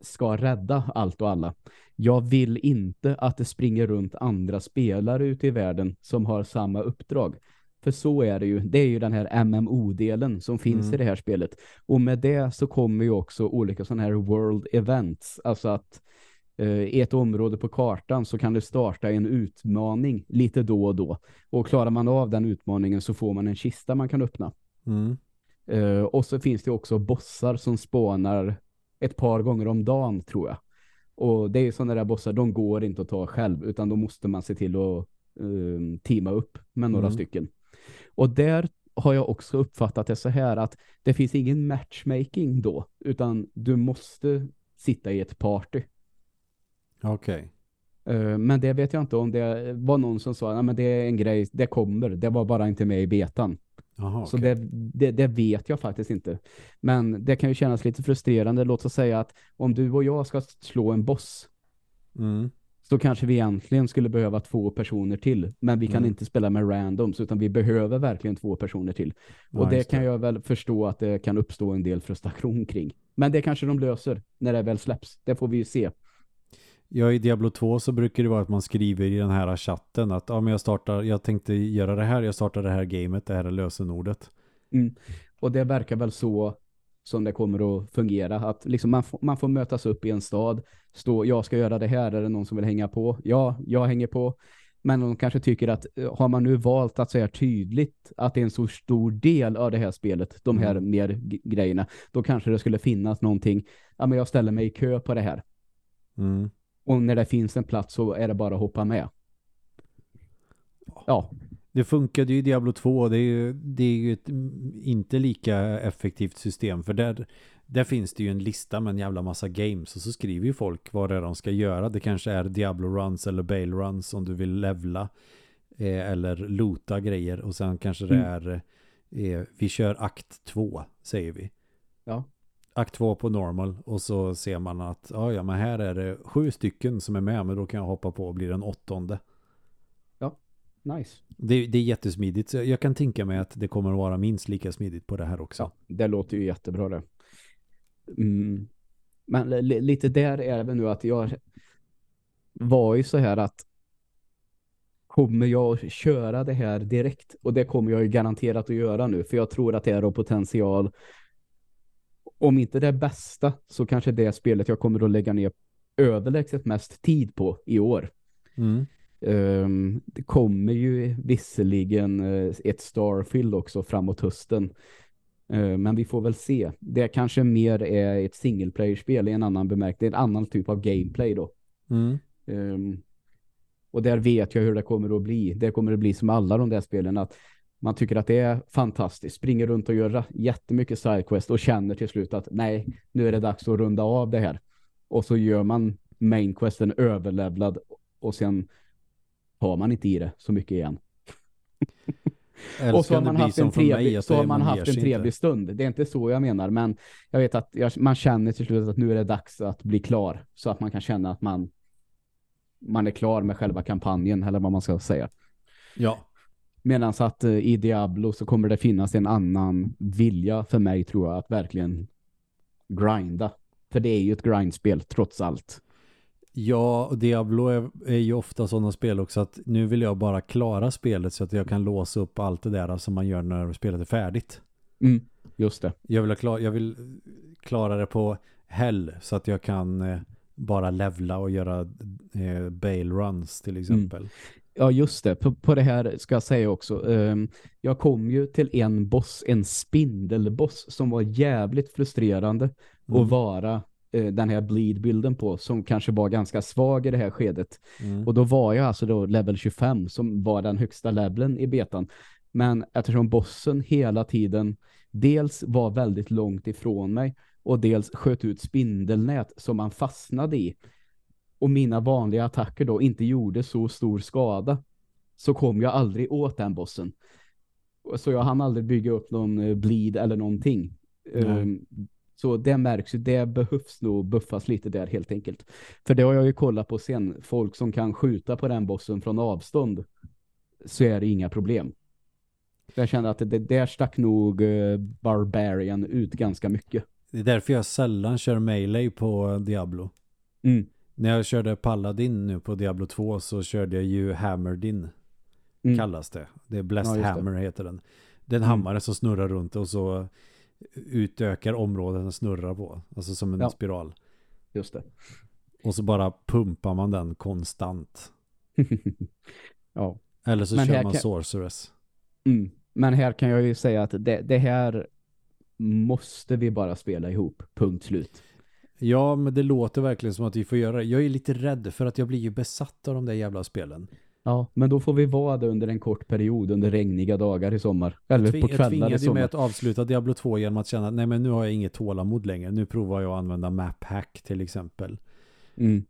B: ska rädda allt och alla. Jag vill inte att det springer runt andra spelare ute i världen som har samma uppdrag. För så är det ju. Det är ju den här MMO-delen som finns
A: Mm.
B: i det här spelet. Och med det så kommer ju också olika sådana här world events. Alltså att eh, i ett område på kartan så kan det starta en utmaning lite då och då. Och klarar man av den utmaningen så får man en kista man kan öppna.
A: Mm.
B: Eh, och så finns det också bossar som spånar ett par gånger om dagen tror jag. Och det är sådana där bossar, de går inte att ta själv utan då måste man se till att um, teama upp med några
A: Mm.
B: stycken. Och där har jag också uppfattat det så här att det finns ingen matchmaking då utan du måste sitta i ett party.
A: Okej.
B: Eh, men det vet jag inte om det var någon som sa, nej men det är en grej, det kommer, det var bara inte med i betan.
A: Jaha,
B: Så
A: okej.
B: det, det, det vet jag faktiskt inte. Men det kan ju kännas lite frustrerande. Låt oss säga att om du och jag ska slå en boss
A: Mm.
B: så kanske vi egentligen skulle behöva två personer till. Men vi kan
A: Mm.
B: inte spela med randoms utan vi behöver verkligen två personer till.
A: Ja,
B: och det kan jag väl förstå att det kan uppstå en del frustration kring. Men det kanske de löser när det väl släpps. Det får vi ju se.
A: Ja, i Diablo 2 så brukar det vara att man skriver i den här chatten att ja, men jag startar, jag tänkte göra det här, jag startar det här gamet, det här är lösenordet.
B: Och det verkar väl så som det kommer att fungera. Att liksom man, får, man får mötas upp i en stad. Stå, jag ska göra det här. Är det någon som vill hänga på? Ja, jag hänger på. Men de kanske tycker att eh, har man nu valt att säga tydligt att det är en så stor del av det här spelet, de här
A: Mm.
B: mer grejerna, då kanske det skulle finnas någonting. Ja, men jag ställer mig i kö på det här.
A: Mm.
B: Och när det finns en plats så är det bara att hoppa med. Ja,
A: Det funkade ju i Diablo 2 det är ju, det är ju ett inte lika effektivt system för där, där finns det ju en lista med en jävla massa games och så skriver ju folk vad det är de ska göra. Det kanske är Diablo runs eller Bale runs om du vill levla eh, eller loota grejer och sen kanske det
B: Mm.
A: är eh, vi kör akt 2 säger vi.
B: ja.
A: Akt 2 på normal och så ser man att ja, ja men här är det sju stycken som är med men då kan jag hoppa på och bli den åttonde.
B: Nice.
A: Det, det är jättesmidigt. Så jag kan tänka mig att det kommer att vara minst lika smidigt på det här också.
B: Ja, det låter ju jättebra det. Mm. Men li- lite där är det nu att jag var ju så här att kommer jag köra det här direkt? Och det kommer jag ju garanterat att göra nu. För jag tror att det är potential. Om inte det bästa så kanske det spelet jag kommer att lägga ner överlägset mest tid på i år.
A: Mm.
B: Um, det kommer ju visserligen uh, ett Starfield också framåt hösten. Uh, men vi får väl se. Det kanske mer är ett single player-spel i en annan bemärkning. En annan typ av gameplay då.
A: Mm.
B: Um, och där vet jag hur det kommer att bli. Det kommer att bli som alla de där spelen att man tycker att det är fantastiskt. Springer runt och gör jättemycket sidequest och känner till slut att nej, nu är det dags att runda av det här. Och så gör man mainquesten överlevlad och sen har man inte i det så mycket igen. och så har man haft en trevlig, så har man haft en trevlig stund. Det är inte så jag menar, men jag vet att jag, man känner till slut att nu är det dags att bli klar. Så att man kan känna att man man är klar med själva kampanjen eller vad man ska säga.
A: Ja.
B: Medan att uh, i Diablo så kommer det finnas en annan vilja för mig tror jag att verkligen grinda. För det är ju ett grindspel trots allt.
A: Ja, och Diablo är, är ju ofta sådana spel också att nu vill jag bara klara spelet så att jag kan låsa upp allt det där som man gör när spelet är färdigt.
B: Mm, just det.
A: Jag vill, klara, jag vill klara det på hell så att jag kan eh, bara levla och göra eh, bail runs till mm. exempel. Mm.
B: Ja, just det. På, på det här ska jag säga också. Um, jag kom ju till en boss, en spindelboss som var jävligt frustrerande mm. att vara uh, den här bleed-bilden på som kanske var ganska svag i det här skedet. Mm. Och då var jag alltså då level 25 som var den högsta leveln i betan. Men eftersom bossen hela tiden dels var väldigt långt ifrån mig och dels sköt ut spindelnät som man fastnade i och mina vanliga attacker då inte gjorde så stor skada så kom jag aldrig åt den bossen. Så jag hann aldrig bygga upp någon eh, bleed eller någonting. Um, så det märks ju, det behövs nog buffas lite där helt enkelt. För det har jag ju kollat på sen. Folk som kan skjuta på den bossen från avstånd så är det inga problem. Jag känner att det, det där stack nog uh, Barbarian ut ganska mycket.
A: Det är därför jag sällan kör melee på Diablo.
B: Mm.
A: När jag körde Paladin nu på Diablo 2 så körde jag ju Hammerdin. Mm. Kallas det. Det är Blessed ja, Hammer heter den. Det är en mm. hammare som snurrar runt och så utökar områden den snurrar på. Alltså som en ja. spiral.
B: Just det.
A: Och så bara pumpar man den konstant.
B: ja.
A: Eller så Men kör man kan... Sorceress.
B: Mm. Men här kan jag ju säga att det, det här måste vi bara spela ihop. Punkt slut.
A: Ja, men det låter verkligen som att vi får göra det. Jag är lite rädd för att jag blir ju besatt av de där jävla spelen.
B: Ja, men då får vi vara det under en kort period, under regniga dagar i sommar. Eller på kvällar i sommar. Jag tvingade
A: mig att avsluta Diablo 2 genom att känna nej men nu har jag inget tålamod längre. Nu provar jag att använda MapHack till exempel.
B: Mm.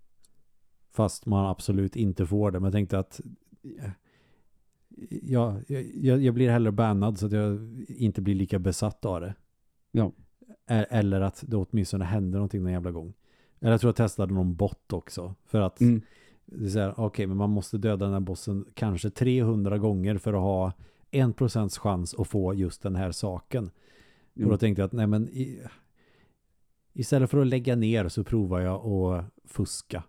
A: Fast man absolut inte får det. Men jag tänkte att ja, jag, jag blir hellre bannad så att jag inte blir lika besatt av det.
B: Ja.
A: Eller att det åtminstone händer någonting någon jävla gång. Eller jag tror jag testade någon bot också. För att mm. det är så här, okej, okay, men man måste döda den här bossen kanske 300 gånger för att ha en procents chans att få just den här saken. Mm. Och då mm. tänkte jag att nej men i, istället för att lägga ner så provar jag att fuska.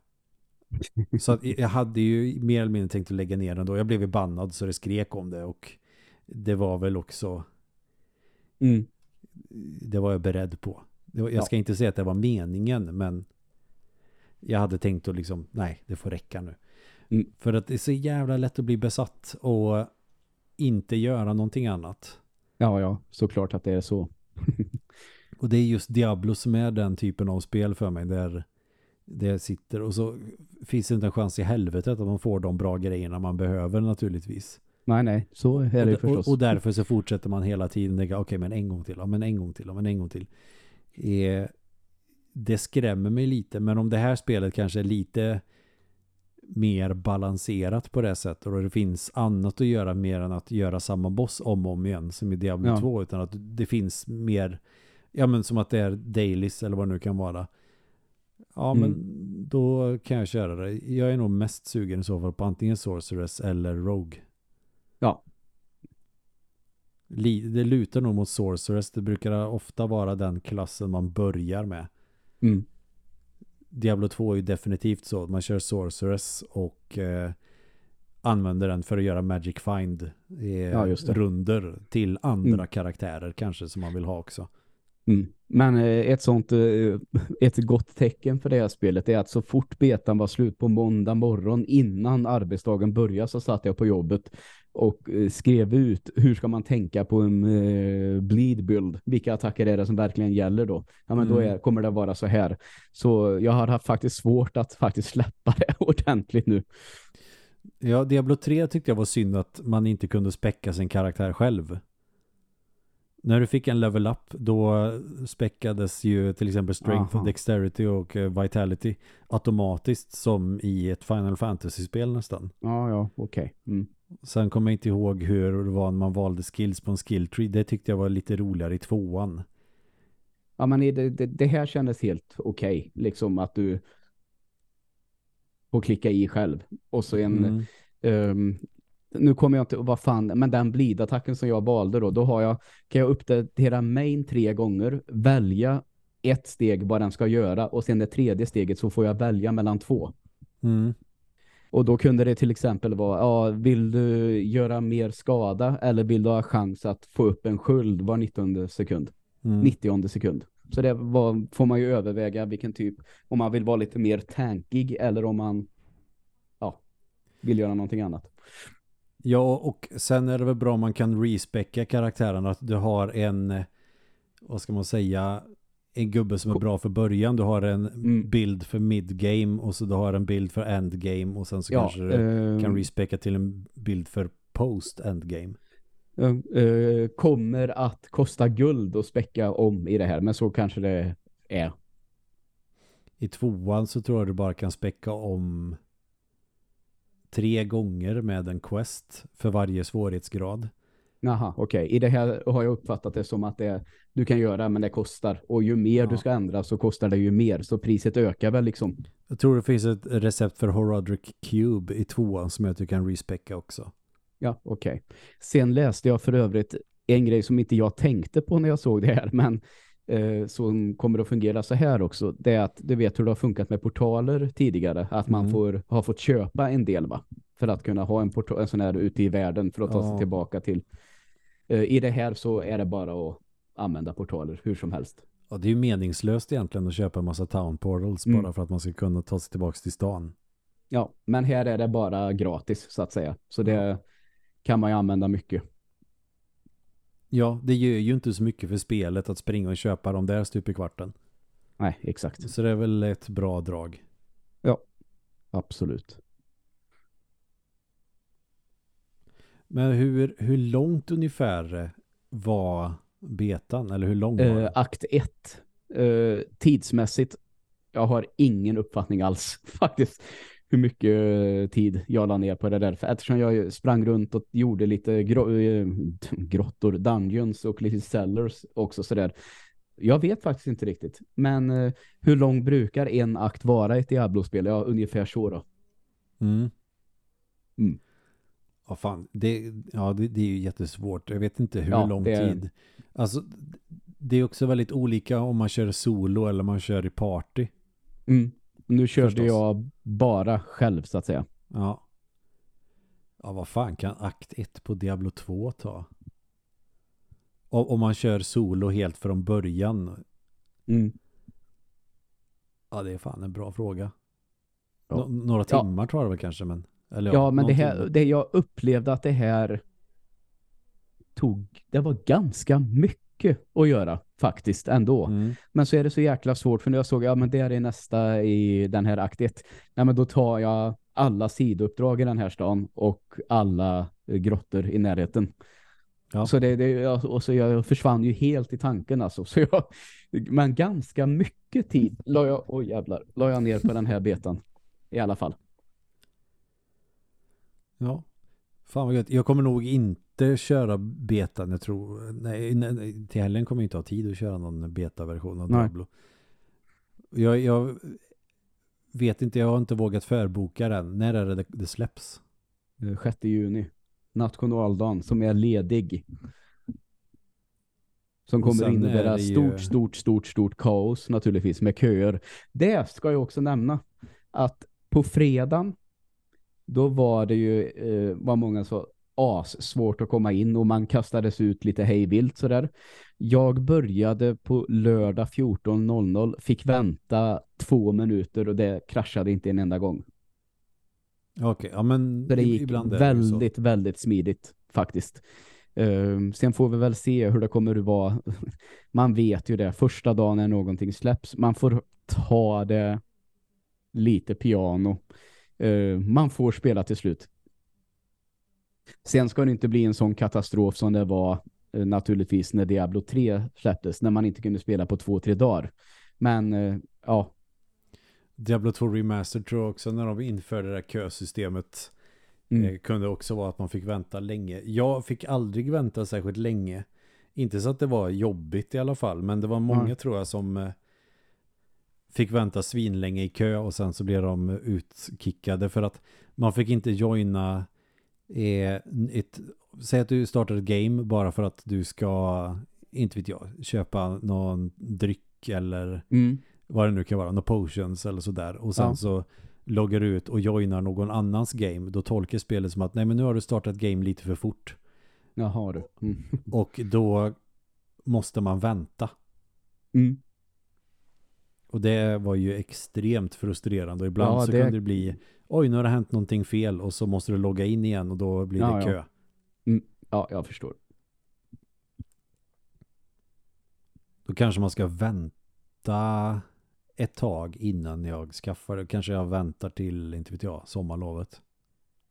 A: så att jag hade ju mer eller mindre tänkt att lägga ner den då. Jag blev ju bannad så det skrek om det och det var väl också
B: mm
A: det var jag beredd på. Jag ja. ska inte säga att det var meningen, men jag hade tänkt att liksom, nej, det får räcka nu. Mm. För att det är så jävla lätt att bli besatt och inte göra någonting annat.
B: Ja, ja, såklart att det är så.
A: och det är just Diablo som är den typen av spel för mig, där det sitter och så finns det inte en chans i helvetet att man får de bra grejerna man behöver naturligtvis.
B: Nej, nej, så är det
A: och,
B: förstås.
A: Och, och, därför så fortsätter man hela tiden tänka, okej, okay, men en gång till, ja, men en gång till, ja, men en gång till. Eh, det skrämmer mig lite, men om det här spelet kanske är lite mer balanserat på det sättet och det finns annat att göra mer än att göra samma boss om och om igen som i Diablo ja. 2 utan att det finns mer ja men som att det är dailies eller vad det nu kan vara ja mm. men då kan jag köra det jag är nog mest sugen i så fall på antingen Sorceress eller Rogue
B: Ja.
A: Det lutar nog mot Sorceress. Det brukar ofta vara den klassen man börjar med.
B: Mm.
A: Diablo 2 är ju definitivt så. Man kör Sorceress och eh, använder den för att göra Magic Find eh, ja, runder till andra mm. karaktärer kanske som man vill ha också.
B: Mm. Men eh, ett sånt eh, ett gott tecken för det här spelet är att så fort betan var slut på måndag morgon innan arbetsdagen började så satt jag på jobbet och eh, skrev ut hur ska man tänka på en eh, bleed build. Vilka attacker är det som verkligen gäller då? Ja men då
A: Mm.
B: är, kommer det vara så här. Så jag har haft faktiskt svårt att faktiskt släppa det ordentligt nu.
A: Ja, Diablo 3 tyckte jag var synd att man inte kunde späcka sin karaktär själv. När du fick en level up, då späckades ju till exempel strength,
B: Aha.
A: dexterity och eh, vitality automatiskt som i ett Final Fantasy-spel nästan.
B: Ja, ja, okej. Mm.
A: Sen kommer jag inte ihåg hur det var när man valde skills på en skill tree. Det tyckte jag var lite roligare i tvåan.
B: Ja, men det, det, det här kändes helt okej. Liksom att du får klicka i själv. Och så en...
A: Mm.
B: ehm, nu kommer jag inte... Vad fan... Men den bleed-attacken som jag valde då. Då har jag... Kan jag uppdatera main tre gånger. Välja ett steg vad den ska göra. Och sen det tredje steget så får jag välja mellan två.
A: Mm.
B: Och då kunde det till exempel vara, ja, vill du göra mer skada eller vill du ha chans att få upp en sköld var 19 sekund?
A: Mm.
B: 90 sekund. Så det var, får man ju överväga vilken typ, om man vill vara lite mer tankig eller om man ja, vill göra någonting annat.
A: Ja, och sen är det väl bra om man kan respecka karaktären. Att du har en, eh, vad ska man säga, en gubbe som är bra för början. Du har en
B: Mm.
A: bild för midgame och så du har en bild för endgame och sen så
B: Ja,
A: kanske du
B: ehm,
A: kan respecka till en bild för post endgame.
B: eh, eh, kommer att kosta guld att späcka om i det här, men så kanske det är.
A: I tvåan så tror jag du bara kan späcka om tre gånger med en quest för varje svårighetsgrad.
B: Jaha, okej. I det här har jag uppfattat det som att det du kan göra men det kostar. Och ju mer
A: Ja.
B: du ska ändra så kostar det ju mer. Så priset ökar väl liksom.
A: Jag tror det finns ett recept för Horadric Cube i tvåan som jag tycker kan respecka också.
B: Ja, okej. Sen läste jag för övrigt en grej som inte jag tänkte på när jag såg det här, men eh, som kommer att fungera så här också. Det är att du vet hur det har funkat med portaler tidigare. Att man
A: Mm.
B: får, har fått köpa en del va? För att kunna ha en, en sån här ute i världen för att ta sig
A: Ja.
B: tillbaka till. Eh, I det här så är det bara att använda portaler hur som helst.
A: Ja, det är ju meningslöst egentligen att köpa en massa town portals
B: Mm.
A: bara för att man ska kunna ta sig tillbaka till stan.
B: Ja, men här är det bara gratis så att säga. Så det kan man ju använda mycket.
A: Ja, det gör ju inte så mycket för spelet att springa och köpa de där stup i kvarten.
B: Nej, exakt.
A: Så det är väl ett bra drag.
B: Absolut.
A: Men hur, hur långt ungefär var betan? Eller hur lång var
B: Eh,
A: den?
B: akt 1. Eh, tidsmässigt, jag har ingen uppfattning alls faktiskt hur mycket eh, tid jag la ner på det där. För eftersom jag sprang runt och gjorde lite gro eh, grottor, dungeons och lite cellars också sådär. Jag vet faktiskt inte riktigt. Men eh, hur lång brukar en akt vara i ett Diablo-spel? Ja, ungefär så då.
A: Mm.
B: Mm.
A: Ja, fan. Det, ja, det, det är ju jättesvårt. Jag vet inte hur
B: Ja,
A: lång
B: det är-
A: tid. Alltså, det är också väldigt olika om man kör solo eller man kör i party.
B: Mm. Nu körde
A: Förstås.
B: jag bara själv så att säga.
A: Ja. Ja, vad fan kan akt 1 på Diablo 2 ta? Om, man kör solo helt från början.
B: Mm.
A: Ja, det är fan en bra fråga.
B: Ja.
A: Nå- några
B: Ja.
A: timmar tror jag väl kanske, men... Eller
B: Ja, men det, här, det jag upplevde att det här tog, det var ganska mycket att göra faktiskt ändå.
A: Mm.
B: Men så är det så jäkla svårt för när jag såg, ja men det är nästa i den här akt 1. Nej men då tar jag alla sidouppdrag i den här stan och alla eh, grottor i närheten.
A: Ja.
B: Så det, det och så jag försvann ju helt i tanken alltså. Så jag, men ganska mycket tid la jag, oj jävlar, la jag ner på den här betan. I alla fall.
A: Ja. Fan vad gött. Jag kommer nog inte köra betan, jag tror. Nej, nej, till helgen kommer jag inte ha tid att köra någon beta-version av. Diablo. Jag, jag vet inte, jag har inte vågat förboka den. När är det det, släpps?
B: Eh, 6 juni. Nationaldagen som är ledig. Som kommer innebära
A: ju-
B: stort, stort, stort, stort kaos naturligtvis med köer. Det ska jag också nämna att på fredagen då var det ju, eh, vad många sa, as svårt att komma in och man kastades ut lite hejvilt sådär. Jag började på lördag 14.00, fick vänta två minuter och det kraschade inte en enda gång.
A: Okej, okay, ja men
B: så det gick väldigt, det väldigt smidigt faktiskt. Uh, sen får vi väl se hur det kommer att vara. Man vet ju det. Första dagen när någonting släpps. Man får ta det lite piano. Uh, man får spela till slut. Sen ska det inte bli en sån katastrof som det var uh, naturligtvis när Diablo 3 släpptes. När man inte kunde spela på två, tre dagar. Men eh, ja.
A: Diablo 2 Remastered tror jag också när de införde det här kösystemet Mm. Kunde också vara att man fick vänta länge. Jag fick aldrig vänta särskilt länge. Inte så att det var jobbigt i alla fall. Men det var många mm. tror jag som fick vänta svinlänge i kö. Och sen så blev de utkickade. För att man fick inte joina eh, ett... Säg att du startar ett game bara för att du ska, inte vet jag, köpa någon dryck eller mm. vad det nu kan vara, några potions eller sådär. Och sen ja. så loggar ut och joinar någon annans game, då tolkar spelet som att nej men nu har du startat game lite för fort.
B: Jaha du. Mm.
A: Och då måste man vänta.
B: Mm.
A: Och det var ju extremt frustrerande. Och ibland ja, så det... kunde det bli oj nu har det hänt någonting fel och så måste du logga in igen och då blir ja, det kö.
B: Ja. Mm. ja, jag förstår.
A: Då kanske man ska vänta ett tag innan jag skaffar det. Kanske jag väntar till, inte vet jag, sommarlovet.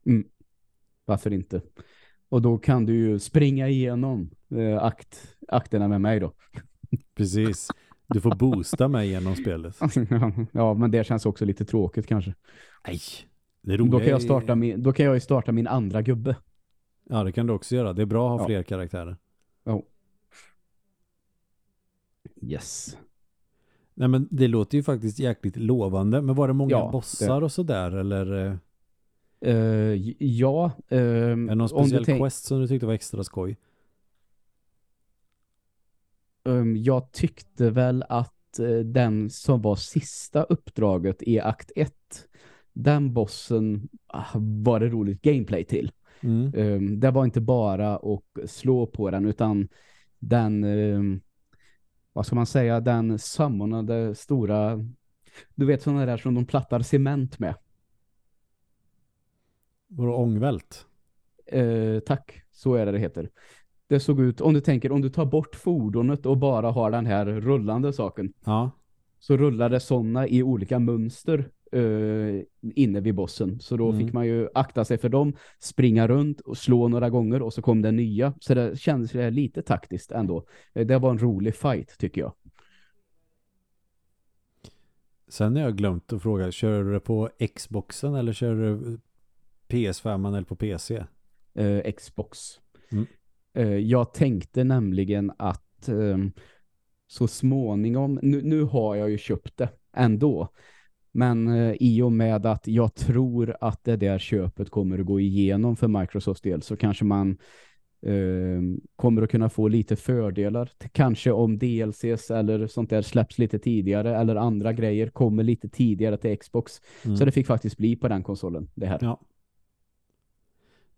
B: Mm. Varför inte? Och då kan du ju springa igenom eh, akt, akterna med mig då.
A: Precis. Du får boosta mig genom spelet.
B: ja, men det känns också lite tråkigt kanske.
A: Nej,
B: det är då kan, jag starta min, då kan jag ju starta min andra gubbe.
A: Ja, det kan du också göra. Det är bra att ha ja. fler karaktärer.
B: Ja. Yes.
A: Nej men det låter ju faktiskt jäkligt lovande. Men var det många ja, bossar det. och sådär eller?
B: Uh, ja. Uh, är
A: det någon speciell quest som du tyckte var extra skoj?
B: Um, jag tyckte väl att uh, den som var sista uppdraget i akt 1 den bossen uh, var det roligt gameplay till. Mm. Um, det var inte bara att slå på den utan den um, vad ska man säga, den samordnade stora, du vet sådana där som de plattar cement med.
A: Vadå ångvält?
B: Eh, tack, så är det det heter. Det såg ut, om du tänker, om du tar bort fordonet och bara har den här rullande saken.
A: Ja.
B: Så rullar det sådana i olika mönster uh, inne vid bossen. Så då mm. fick man ju akta sig för dem, springa runt och slå några gånger och så kom det nya. Så det kändes lite taktiskt ändå. Eh, det var en rolig fight tycker jag.
A: Sen har jag glömt att fråga, kör du det på Xboxen eller kör du PS5 eller på PC?
B: Eh, Xbox. Mm. Uh, jag tänkte nämligen att um, så småningom, nu, nu har jag ju köpt det ändå. Men eh, i och med att jag tror att det där köpet kommer att gå igenom för Microsofts del så kanske man eh, kommer att kunna få lite fördelar. Kanske om DLCs eller sånt där släpps lite tidigare eller andra grejer kommer lite tidigare till Xbox. Mm. Så det fick faktiskt bli på den konsolen, det här.
A: Ja.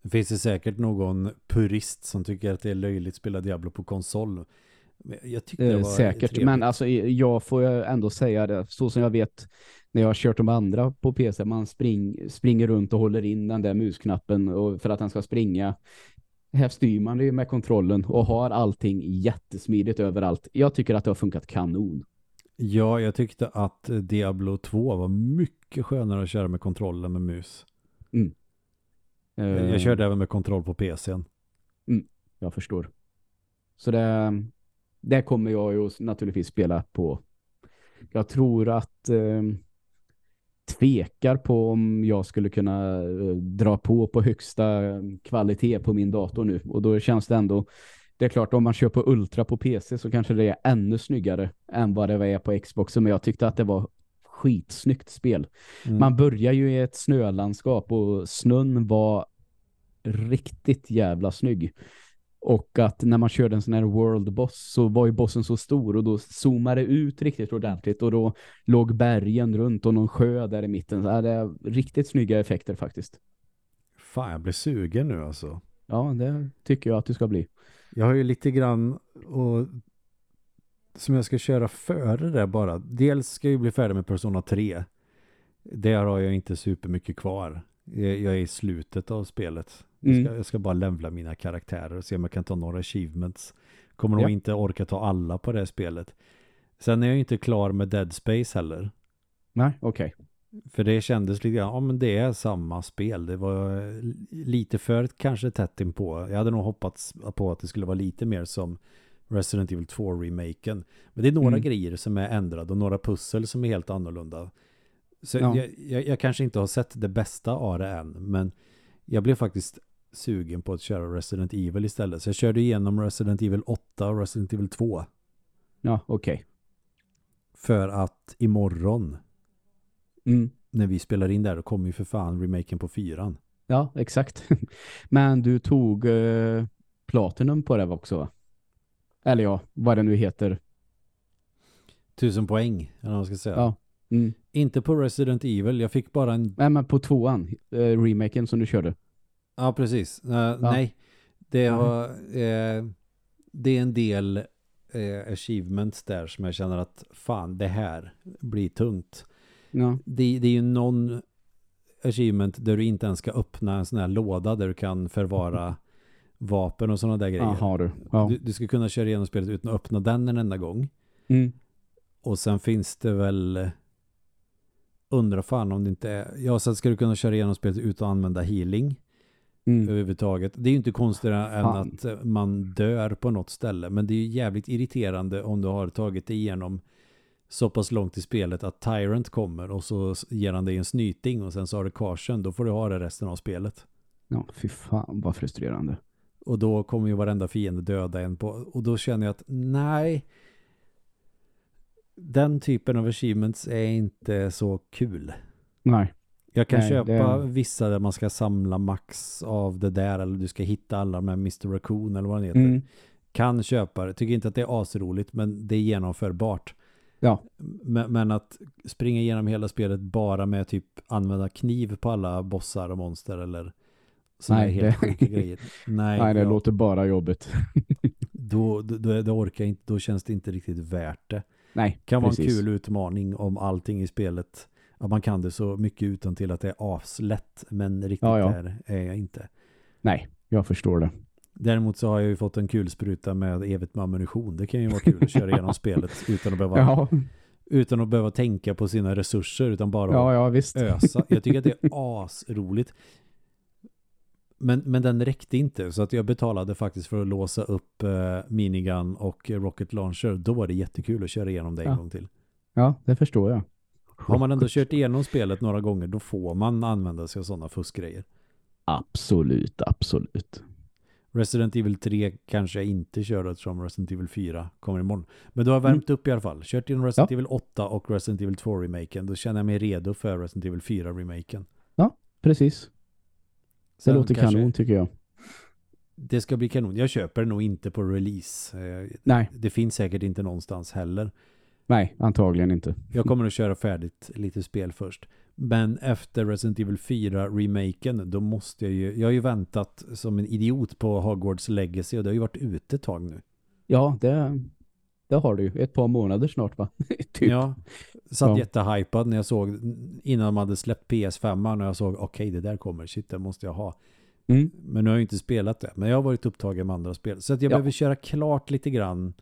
A: Det finns det säkert någon purist som tycker att det är löjligt att spela Diablo på konsol. Jag tyckte det
B: eh,
A: var
B: Säkert, trevligt. men alltså jag får ändå säga det. Så som jag vet när jag har kört de andra på PC, man spring, springer runt och håller in den där musknappen och för att den ska springa. Här styr man det med kontrollen och har allting jättesmidigt överallt. Jag tycker att det har funkat kanon.
A: Ja, jag tyckte att Diablo 2 var mycket skönare att köra med kontrollen med mus.
B: Mm.
A: Jag, jag körde även med kontroll på PCn.
B: Mm, jag förstår. Så det, det kommer jag ju naturligtvis spela på. Jag tror att eh, tvekar på om jag skulle kunna eh, dra på på högsta kvalitet på min dator nu. Och då känns det ändå, det är klart om man kör på Ultra på PC så kanske det är ännu snyggare än vad det är på Xbox. Men jag tyckte att det var skitsnyggt spel. Mm. Man börjar ju i ett snölandskap och snön var riktigt jävla snygg. Och att när man körde en sån här world boss så var ju bossen så stor och då zoomade det ut riktigt ordentligt och då låg bergen runt och någon sjö där i mitten. Så det är riktigt snygga effekter faktiskt.
A: Fan, jag blir sugen nu alltså.
B: Ja, det tycker jag att du ska bli.
A: Jag har ju lite grann och som jag ska köra före det bara. Dels ska jag ju bli färdig med Persona 3. Där har jag inte supermycket kvar. Jag är i slutet av spelet. Jag ska,
B: Mm.
A: jag ska bara levla mina karaktärer och se om jag kan ta några achievements. Kommer nog
B: Ja.
A: inte orka ta alla på det här spelet. Sen är jag inte klar med Dead Space heller.
B: Nej, okej.
A: För det kändes lite grann, ja men det är samma spel. Det var lite för kanske tätt inpå. Jag hade nog hoppats på att det skulle vara lite mer som Resident Evil 2-remaken. Men det är några
B: Mm.
A: grejer som är ändrade och några pussel som är helt annorlunda. Så
B: Ja.
A: jag, jag, jag kanske inte har sett det bästa av det än, men jag blev faktiskt sugen på att köra Resident Evil istället. Så jag körde igenom Resident Evil 8 och Resident Evil 2
B: Ja, okej.
A: för att imorgon
B: Mm.
A: när vi spelar in där, kommer ju för fan remaken på fyran.
B: Ja, exakt. Men du tog eh, Platinum på det också va? Eller ja, vad det nu heter.
A: Tusen poäng, eller vad man ska säga.
B: Ja. Mm.
A: Inte på Resident Evil, jag fick bara en...
B: Nej, men på tvåan, eh, remaken som du körde.
A: Ja, precis. Eh, Nej, det, har, eh, det är en del eh, achievements där som jag känner att fan, det här blir tungt.
B: Ja.
A: Det, det är ju någon achievement där du inte ens ska öppna en sån här låda där du kan förvara vapen och sådana där grejer.
B: Jaha du. Ja.
A: Du, du ska kunna köra igenom spelet utan att öppna den en enda gång.
B: Mm.
A: Och sen finns det väl undrar fan om det inte är ja sen ska du kunna köra igenom spelet utan att använda healing
B: Mm.
A: överhuvudtaget. Det är ju inte konstigare än att eh, man dör på något ställe men det är ju jävligt irriterande om du har tagit dig igenom så pass långt i spelet att Tyrant kommer och så ger han dig en snyting och sen så har du caution då får du ha det resten av spelet.
B: Ja, fy fan vad frustrerande.
A: Och då kommer ju varenda fiende döda en på och då känner jag att nej den typen av achievements är inte så kul.
B: Nej.
A: Jag kan
B: Nej,
A: köpa
B: det-
A: vissa där man ska samla max av det där eller du ska hitta alla med Mr. Raccoon eller vad den heter.
B: Mm.
A: Kan köpa det. Tycker inte att det är asroligt men det är genomförbart.
B: Ja.
A: Men, men att springa igenom hela spelet bara med typ använda kniv på alla bossar och monster eller sådana
B: Nej,
A: helt
B: det-
A: sjuka grejer. Nej,
B: Nej, det
A: jag-
B: låter bara jobbigt.
A: då, då, då, orkar inte, då känns det inte riktigt värt det.
B: Nej,
A: kan vara
B: precis.
A: en kul utmaning om allting i spelet att man kan det så mycket utan till att det är aslätt men riktigt
B: Ja, ja.
A: där är jag inte.
B: Nej, jag förstår det.
A: Däremot så har jag ju fått en kulspruta med evigt med ammunition. Det kan ju vara kul att köra igenom spelet utan att behöva,
B: Ja,
A: utan att behöva tänka på sina resurser utan bara
B: ja, ja visst.
A: ösa. Jag tycker att det är asroligt. Men, men den räckte inte så att jag betalade faktiskt för att låsa upp eh, minigun och rocket launcher. Då var det jättekul att köra igenom det en
B: Ja.
A: gång till.
B: Ja, det förstår jag.
A: Har man ändå kört igenom spelet några gånger då får man använda sig av sådana fuskgrejer.
B: Absolut, absolut.
A: Resident Evil 3 kanske jag inte kör eftersom Resident Evil 4 kommer imorgon. Men då har värmt upp i alla fall. Kört in Resident Evil 8 och Resident Evil 2 remaken. Då känner jag mig redo för Resident Evil 4 remaken.
B: Precis. Det
A: Sen
B: låter
A: kanske-
B: kanon tycker jag.
A: Det ska bli kanon. Jag köper det nog inte på release. Eh,
B: Nej,
A: Det finns säkert inte någonstans heller.
B: nej, antagligen inte.
A: Jag kommer att köra färdigt lite spel först. Men efter Resident Evil 4 remaken då måste jag ju, jag har ju väntat som en idiot på Hogwarts Legacy och det har ju varit ute ett tag nu.
B: Ja, det, det har du ju. Ett par månader snart va? typ.
A: Ja, satt
B: Ja.
A: jättehypad när jag såg innan de hade släppt PS5 och jag såg okej det där kommer, shit det måste jag ha.
B: Mm.
A: Men nu har jag inte spelat det, men jag har varit upptagen med andra spel. Så att jag
B: Ja.
A: behöver köra klart lite grann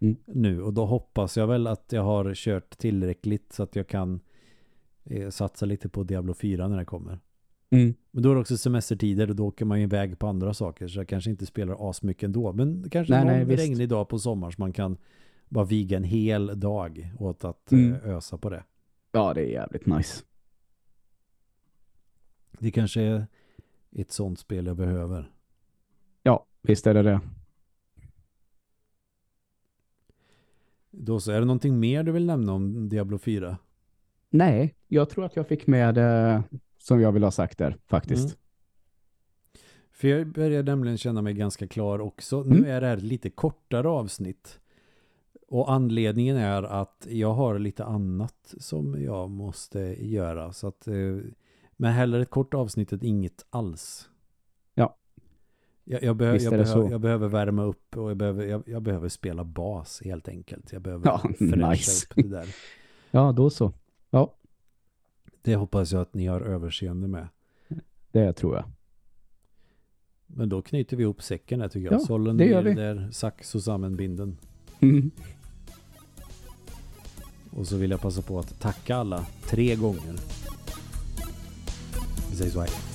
B: Mm.
A: nu och då hoppas jag väl att jag har kört tillräckligt så att jag kan eh, satsa lite på Diablo 4 när det kommer.
B: Mm.
A: Men då är det också semestertider och då åker man ju iväg på andra saker så jag kanske inte spelar asmycket ändå. Men kanske
B: Nej,
A: någon
B: nej,
A: regnig dag på sommaren så man kan bara viga en hel dag åt att
B: Mm.
A: eh, ösa på det.
B: Ja, det är jävligt nice.
A: Det kanske är ett sånt spel jag behöver.
B: Ja, visst är det det.
A: Då så, är det någonting mer du vill nämna om Diablo 4?
B: Nej, jag tror att jag fick med det som jag vill ha sagt där faktiskt.
A: Mm. För jag börjar nämligen känna mig ganska klar också.
B: Mm.
A: Nu är det här lite kortare avsnitt. Och anledningen är att jag har lite annat som jag måste göra. Så att, eh, men hellre ett kort avsnitt än inget alls.
B: Ja.
A: Jag, jag, behö, jag, behö, jag behöver värma upp och jag behöver, jag, behöver spela bas helt enkelt. Jag behöver
B: Ja,
A: fräscha
B: nice.
A: upp det där.
B: Ja, då så. Ja,
A: Det hoppas jag att ni har överseende med.
B: det tror jag.
A: Men då knyter vi ihop säcken där tycker jag.
B: Ja,
A: Sållen
B: det gör vi.
A: där, sax och sammanbinden.
B: Mm.
A: Och så vill jag passa på att tacka alla tre gånger. Vi säger så här.